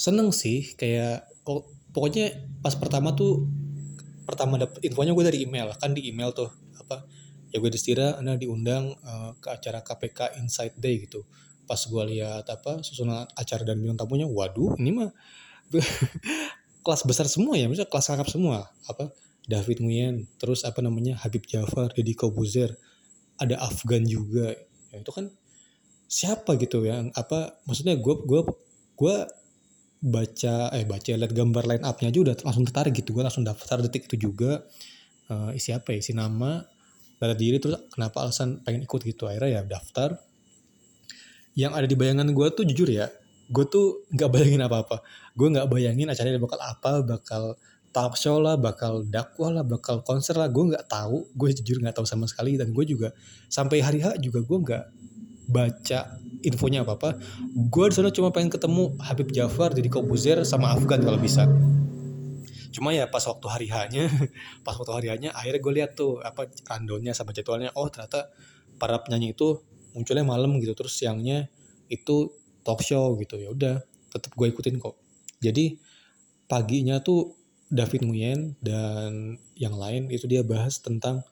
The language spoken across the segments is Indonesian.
seneng sih kayak oh, pokoknya pas pertama tuh pertama dapet infonya gue dari email kan di email tuh apa ya gue distira anda diundang uh, ke acara KPK Inside Day gitu. Pas gue lihat apa susunan acara dan bintang tamunya waduh ini mah kelas besar semua ya misalnya kelas kakap semua apa David Nguyen terus apa namanya Habib Jafar Deddy Kobuzer ada Afgan juga. Ya, itu kan siapa gitu yang apa maksudnya gue gue gue baca eh baca lihat gambar line upnya aja udah langsung tertarik gitu. Gue langsung daftar detik itu juga uh, isi apa ya isi nama data diri terus kenapa alasan pengen ikut gitu. Akhirnya ya daftar. Yang ada di bayangan gue tuh jujur ya gue tuh nggak bayangin apa-apa. Gue nggak bayangin acaranya bakal apa bakal talk show lah bakal dakwah lah bakal konser lah. Gue nggak tahu gue jujur nggak tahu sama sekali. Dan gue juga sampai hari H juga gue nggak baca infonya apa apa. Gue di sana cuma pengen ketemu Habib Jafar jadi Kobuzer sama Afgan kalau bisa. Cuma ya pas waktu hari hanya pas waktu hari hanya akhirnya gue lihat tuh apa randonnya sama jadwalnya. Oh ternyata para penyanyi itu munculnya malam gitu terus siangnya itu talk show gitu. Ya udah tetap gue ikutin kok. Jadi paginya tuh David Nguyen dan yang lain itu dia bahas tentang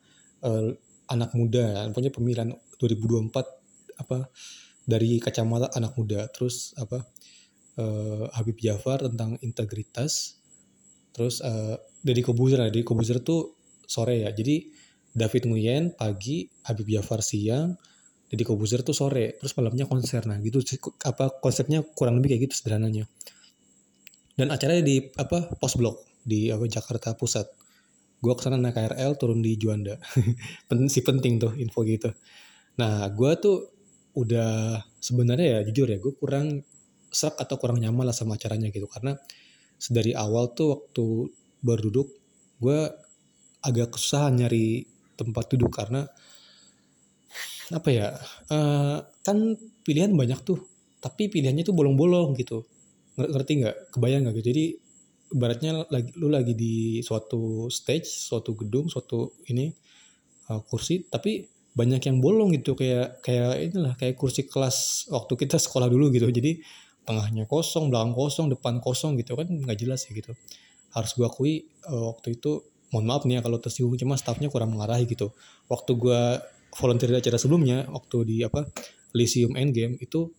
uh, anak muda punya pemilihan 2024 apa dari kacamata anak muda terus apa uh, Habib Jafar tentang integritas Terus uh, Deddy Kobuzer, Deddy Kobuzer tuh sore ya. Jadi David Nguyen pagi, Habib Jafar siang, Deddy Kobuzer tuh sore. Terus malamnya konser. Nah gitu apa konsepnya kurang lebih kayak gitu sederhananya. Dan acaranya di apa pos blok di apa Jakarta Pusat. Gue ke sana naik KRL turun di Juanda. si penting tuh info gitu. Nah gue tuh udah sebenarnya ya jujur ya gue kurang serak atau kurang nyaman lah sama acaranya gitu. Karena dari awal tuh waktu berduduk gue agak kesusahan nyari tempat duduk karena apa ya uh, kan pilihan banyak tuh tapi pilihannya tuh bolong-bolong gitu. Ngerti nggak? Kebayang nggak? Gitu jadi ibaratnya lagi lu lagi di suatu stage suatu gedung suatu ini uh, kursi tapi banyak yang bolong gitu kayak kayak inilah kayak kursi kelas waktu kita sekolah dulu gitu. Jadi tengahnya kosong belakang kosong depan kosong gitu kan nggak jelas ya gitu. Harus gue akui uh, waktu itu mohon maaf nih ya kalau tersinggung cuma staffnya kurang mengarahi gitu. Waktu gue volunteer di acara sebelumnya waktu di apa Lyceum Endgame itu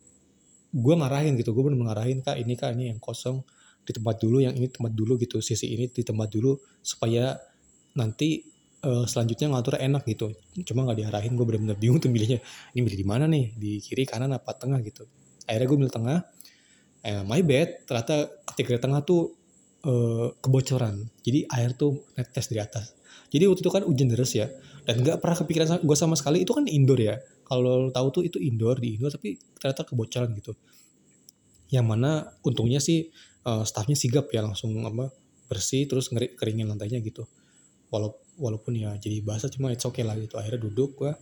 gue ngarahin gitu. Gue benar ngarahin kak ini kak ini yang kosong di tempat dulu yang ini tempat dulu gitu. Sisi ini di tempat dulu supaya nanti uh, selanjutnya ngatur enak gitu. Cuma nggak diarahin gue benar-benar bingung tuh milihnya. Ini milih di mana nih? Di kiri kanan apa tengah gitu. Akhirnya gue milih tengah. Eh, my bad ternyata ketika tengah tuh eh, kebocoran. Jadi air tuh netes dari atas. Jadi waktu itu kan hujan deras ya dan nggak pernah kepikiran gue sama sekali itu kan indoor ya. Kalau tahu tuh itu indoor di indoor tapi ternyata kebocoran gitu. Yang mana untungnya sih uh, staffnya sigap ya langsung apa bersih terus ngeri keringin lantainya gitu. Walau, walaupun ya jadi bahasa cuma it's okay lah gitu akhirnya duduk gua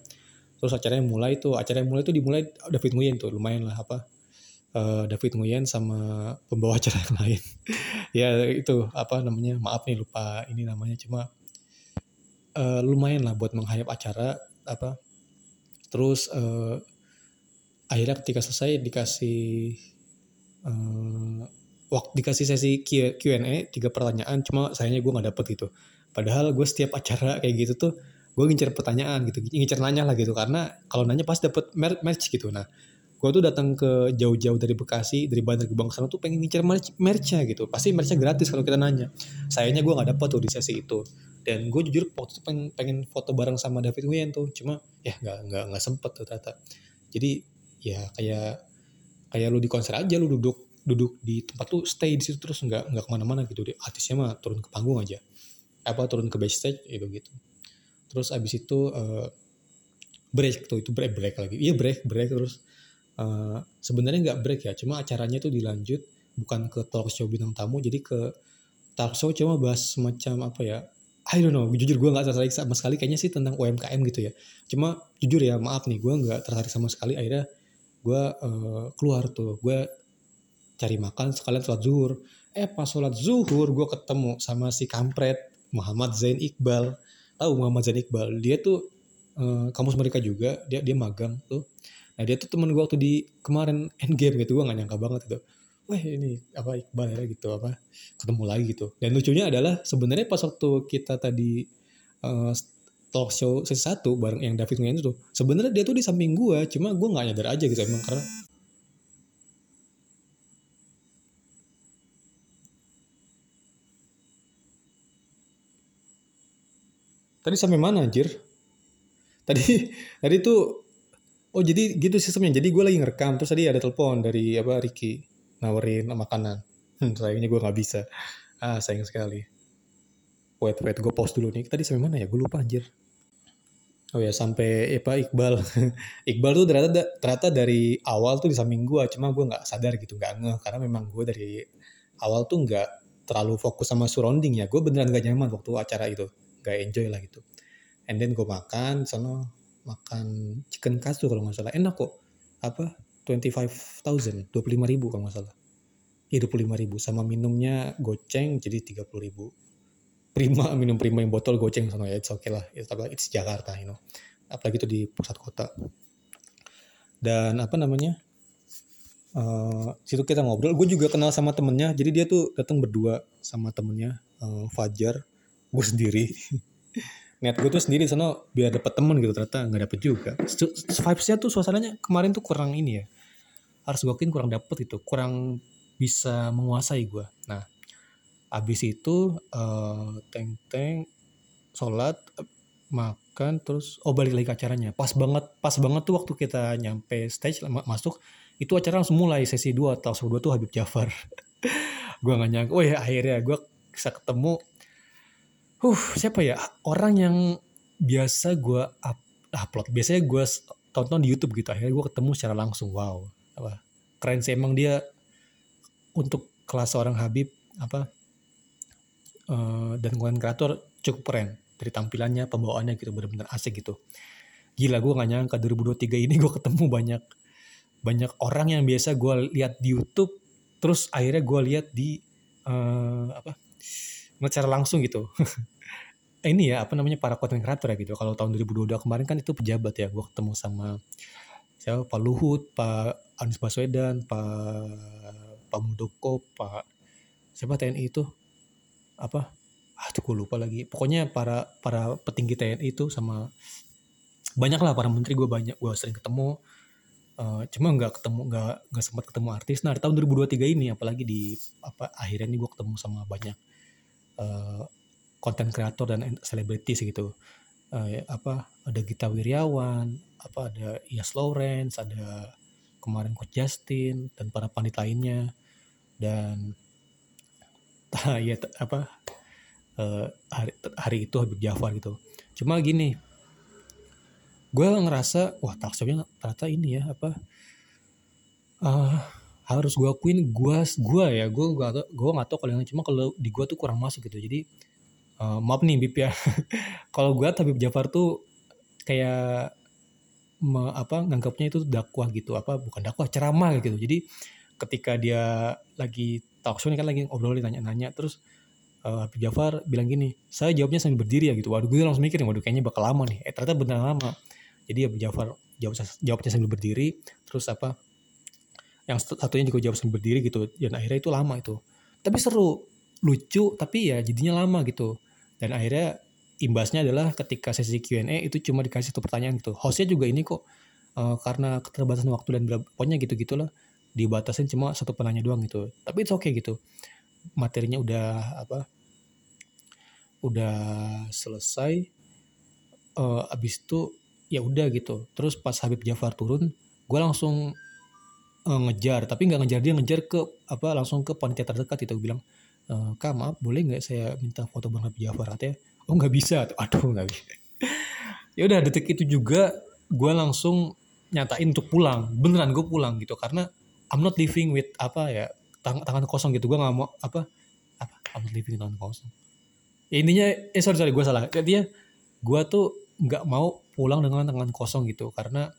terus acaranya mulai tuh acaranya mulai tuh dimulai David Nguyen tuh lumayan lah apa uh, David Nguyen sama pembawa acara yang lain. ya itu apa namanya maaf nih lupa ini namanya cuma uh, lumayan lah buat menghayap acara apa. Terus uh, akhirnya ketika selesai dikasih uh, waktu dikasih sesi Q&A tiga pertanyaan cuma sayangnya gue nggak dapet gitu. Padahal gue setiap acara kayak gitu tuh gue ngincer pertanyaan gitu, ngincer nanya lah gitu. Karena kalau nanya pasti dapet match gitu. Nah gue tuh datang ke jauh-jauh dari Bekasi dari Bandar Gebang sana tuh pengen ngincer merch merchnya gitu. Pasti merchnya gratis kalau kita nanya. Sayangnya gue nggak dapet tuh di sesi itu. Dan gue jujur waktu itu pengen, pengen foto bareng sama David Nguyen tuh. Cuma ya nggak nggak nggak sempet tuh ternyata. Jadi ya kayak kayak lu di konser aja lu duduk duduk di tempat tuh stay di situ terus nggak nggak ke mana-mana gitu. Deh artisnya mah turun ke panggung aja apa turun ke backstage itu gitu terus abis itu uh, break tuh itu break break lagi. Iya break break terus. Uh, sebenarnya nggak break ya cuma acaranya tuh dilanjut bukan ke talk show bintang tamu jadi ke talk show cuma bahas semacam apa ya I don't know jujur gue nggak tertarik sama sekali kayaknya sih tentang UMKM gitu ya. Cuma jujur ya maaf nih gue nggak tertarik sama sekali akhirnya gue uh, keluar tuh. Gue cari makan sekalian sholat zuhur. Eh pas sholat zuhur gue ketemu sama si kampret Muhammad Zain Iqbal. Tahu Muhammad Zain Iqbal? Dia tuh uh, kampus mereka juga dia dia magang tuh. Nah dia tuh temen gue waktu di kemarin endgame gitu gue gak nyangka banget itu. wah ini apa Iqbal ya gitu apa ketemu lagi gitu. Dan lucunya adalah sebenarnya pas waktu kita tadi uh, talk show sesi satu bareng yang David Nguyen itu sebenarnya dia tuh di samping gue cuma gue nggak nyadar aja gitu emang karena Tadi sampai mana anjir? Tadi tadi tuh oh jadi gitu sistemnya. Jadi gue lagi ngerekam terus tadi ada telepon dari apa Ricky nawarin makanan. Hmm, sayangnya gue nggak bisa. Ah sayang sekali. Wait wait gue pause dulu nih. Tadi sampai mana ya? Gue lupa anjir. Oh ya sampai apa Iqbal. Iqbal tuh ternyata ternyata dari awal tuh di samping gue, cuma gue nggak sadar gitu, nggak ngeh karena memang gue dari awal tuh nggak terlalu fokus sama surrounding ya. Gue beneran gak nyaman waktu acara itu gak enjoy lah gitu. And then gue makan sono makan chicken katsu kalau nggak salah. Enak kok. Apa? 25.000 25 ribu kalau nggak salah. Iya 25 ribu. Sama minumnya goceng jadi 30 ribu. Prima minum prima yang botol goceng sono ya it's okay lah. It's, it's Jakarta you know. Apalagi itu di pusat kota. Dan apa namanya uh, situ kita ngobrol. Gue juga kenal sama temennya jadi dia tuh datang berdua sama temennya uh, Fajar gue sendiri. Niat gue tuh sendiri sana biar dapet temen gitu ternyata nggak dapet juga. Vibesnya tuh suasananya kemarin tuh kurang ini ya. Harus gue akuin kurang dapet itu kurang bisa menguasai gue nah abis itu uh, teng teng sholat makan terus oh balik lagi ke acaranya. Pas banget pas banget tuh waktu kita nyampe stage masuk itu acara langsung mulai sesi 2 atau sesi 2 tuh Habib Jafar. Gue gak nyangka oh ya akhirnya gue bisa ketemu huh siapa ya? Orang yang biasa gue up, upload. Biasanya gue tonton di YouTube gitu. Akhirnya gue ketemu secara langsung. Wow. Apa? Keren sih. Emang dia untuk kelas seorang Habib apa uh, dan konten kreator cukup keren. Dari tampilannya pembawaannya gitu. Benar-benar asik gitu. Gila gue gak nyangka 2023 ini gue ketemu banyak banyak orang yang biasa gue lihat di YouTube. Terus akhirnya gue lihat di uh, apa secara langsung gitu. Ini ya apa namanya para konten kreator ya gitu. Kalau tahun 2022 kemarin kan itu pejabat ya gue ketemu sama siapa Pak Luhut Pak Anies Baswedan Pak Pak Muldoko Pak siapa TNI itu? Apa? Ah tuh gue lupa lagi. Pokoknya para para petinggi TNI itu sama banyak lah para menteri gue banyak gue sering ketemu. Uh, cuma nggak ketemu nggak nggak sempat ketemu artis. Nah di tahun 2023 ini apalagi di apa akhirnya ini gue ketemu sama banyak konten uh, kreator dan selebritis gitu. Uh, apa ada Gita Wirjawan apa ada Ias Lawrence ada kemarin Coach Justin dan para panit lainnya. Dan ya apa uh, hari, hari itu Habib Jafar gitu. Cuma gini gue ngerasa wah taksirnya ternyata ini ya apa uh, harus gue akuin gue gue ya gue gak gue nggak tau kalau yang cuma kalau di gue tuh kurang masuk gitu. Jadi uh, maaf nih bib ya. Kalau gue tapi Jafar tuh kayak me, apa nganggapnya itu dakwah gitu. Apa bukan dakwah ceramah gitu. Jadi ketika dia lagi talk show ini kan lagi ngobrol nanya-nanya terus uh, Habib Jafar bilang gini saya jawabnya sambil berdiri ya gitu. Waduh gue langsung mikir waduh kayaknya bakal lama nih. Eh ternyata benar lama. Jadi Habib Jafar jawab jawabnya sambil berdiri terus apa yang satunya juga jawab sambil berdiri gitu dan akhirnya itu lama itu. Tapi seru lucu tapi ya jadinya lama gitu. Dan akhirnya imbasnya adalah ketika sesi Q&A itu cuma dikasih satu pertanyaan gitu. Hostnya juga ini kok uh, karena keterbatasan waktu dan pokoknya gitu gitulah. Dibatasin cuma satu penanya doang gitu. Tapi itu oke okay gitu. Materinya udah apa udah selesai uh, abis itu ya udah gitu. Terus pas Habib Jafar turun gue langsung ngejar tapi nggak ngejar dia ngejar ke apa langsung ke panitia terdekat itu bilang e, kak maaf boleh nggak saya minta foto bang Habib Jafar? Katanya oh nggak bisa. Aduh nggak bisa. Ya udah detik itu juga gue langsung nyatain untuk pulang. Beneran gue pulang gitu karena I'm not living with apa ya tang tangan kosong gitu. Gue nggak mau apa apa I'm not living with tangan kosong. Ya, intinya eh sorry sorry gue salah. Dia gue tuh nggak mau pulang dengan tangan kosong gitu karena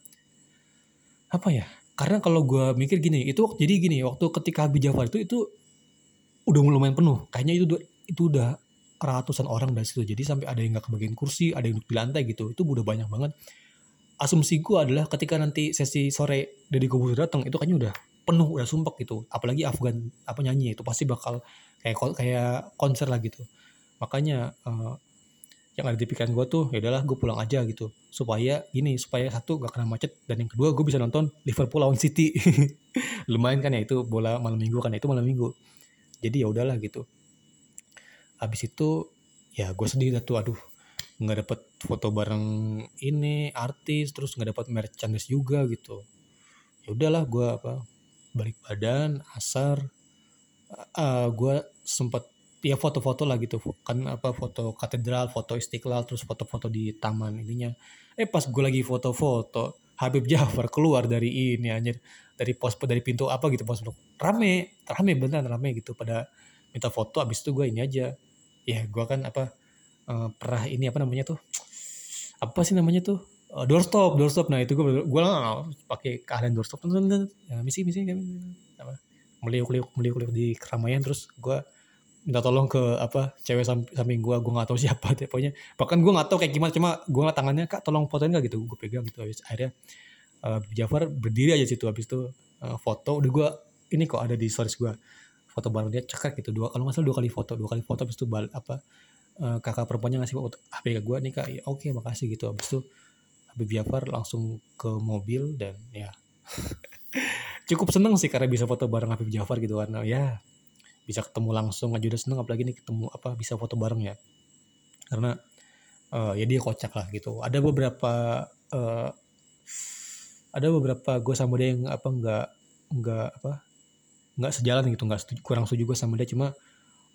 apa ya karena kalau gue mikir gini itu jadi gini waktu ketika Habib Jafar itu itu udah lumayan penuh. Kayaknya itu itu udah ratusan orang dari situ. Jadi sampai ada yang nggak kebagian kursi ada yang duduk di lantai gitu. Itu udah banyak banget. Asumsi gue adalah ketika nanti sesi sore dari Kobuser datang itu kayaknya udah penuh udah sumpek gitu. Apalagi Afgan apa nyanyi itu pasti bakal kayak kayak konser lah gitu. Makanya uh, yang ada di pikiran gue tuh ya udahlah gue pulang aja gitu. Supaya gini supaya satu gak kena macet dan yang kedua gue bisa nonton Liverpool lawan City. Lumayan kan ya itu bola malam minggu kan ya, itu malam minggu. Jadi ya udahlah gitu. Habis itu ya gue sedih tuh aduh nggak dapet foto bareng ini artis terus nggak dapat merchandise juga gitu. Ya udahlah gue apa balik badan asar. Uh, gue sempat ya foto-foto lah gitu kan apa foto katedral foto istiqlal terus foto-foto di taman ininya eh pas gue lagi foto-foto Habib Jafar keluar dari ini anjir dari pos dari pintu apa gitu pos rame rame beneran rame gitu pada minta foto abis itu gue ini aja ya gue kan apa uh, pernah ini apa namanya tuh apa sih namanya tuh uh, doorstop doorstop nah itu gue gue lah pakai keahlian doorstop ya misi misi apa meliuk liuk meliuk liuk di keramaian terus gue minta tolong ke apa cewek samping gue gue nggak tahu siapa deh pokoknya bahkan gue nggak tahu kayak gimana cuma gue ngeliat tangannya kak tolong fotoin gak gitu gue pegang gitu habis akhirnya uh, Jafar berdiri aja situ habis itu uh, foto udah gue ini kok ada di stories gue foto bareng dia cekak gitu dua kalau nggak salah dua kali foto dua kali foto habis itu bal apa uh, kakak perempuannya ngasih foto HP ke gue nih kak. Ya, oke okay, makasih gitu habis itu Habib Jafar langsung ke mobil dan ya cukup seneng sih karena bisa foto bareng Habib Jafar gitu karena ya bisa ketemu langsung aja udah seneng apalagi nih ketemu apa bisa foto bareng ya. Karena uh, ya dia kocak lah gitu. Ada beberapa uh, ada beberapa gue sama dia yang apa nggak nggak apa nggak sejalan gitu nggak setuju, kurang setuju gue sama dia. Cuma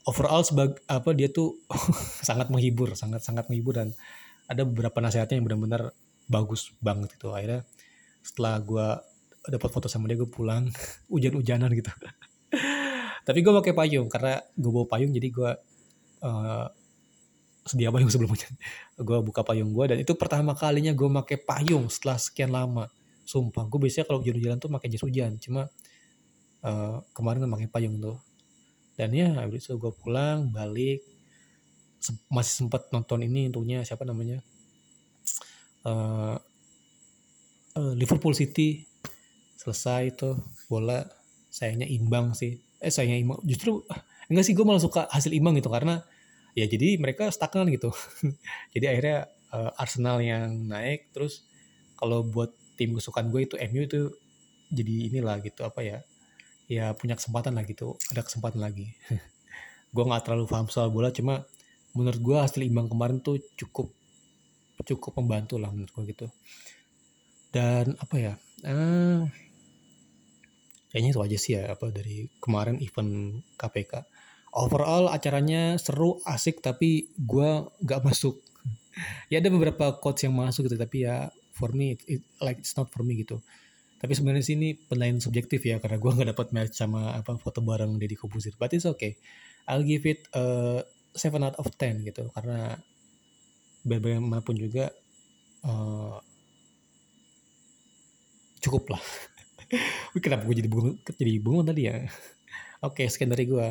overall sebagai apa dia tuh sangat menghibur sangat sangat menghibur. Dan ada beberapa nasihatnya yang benar-benar bagus banget gitu. Akhirnya setelah gue dapat foto sama dia gue pulang hujan-hujanan gitu tapi gue pakai payung karena gue bawa payung jadi gue uh, sedia payung sebelumnya gue buka payung gue dan itu pertama kalinya gue pakai payung setelah sekian lama. Sumpah gue biasanya kalau jalan-jalan tuh pakai jas hujan. Cuma uh, kemarin pakai payung tuh. Dan ya habis itu gue pulang balik masih sempat nonton ini tentunya siapa namanya? Uh, uh, Liverpool City. Selesai itu bola sayangnya imbang sih eh sayangnya imbang justru enggak sih gue malah suka hasil imbang gitu karena ya jadi mereka stagnan gitu. Jadi akhirnya uh, Arsenal yang naik terus kalau buat tim kesukaan gue itu MU itu jadi inilah gitu apa ya ya punya kesempatan lah gitu ada kesempatan lagi. Gue nggak terlalu paham soal bola cuma menurut gue hasil imbang kemarin tuh cukup cukup membantu lah menurut gue gitu. Dan apa ya uh, kayaknya itu aja sih ya apa dari kemarin event KPK overall acaranya seru asik tapi gue nggak masuk. Ya ada beberapa quotes yang masuk gitu tapi ya for me it, it, like it's not for me gitu. Tapi sebenarnya sini penilaian subjektif ya karena gue nggak dapat match sama apa foto bareng Deddy Kobuzir but it's okay. I'll give it a 7 out of 10 gitu karena bagaimanapun juga uh, cukup lah Kenapa gue jadi bengong, jadi bengong tadi ya? Oke, sekian dari gue.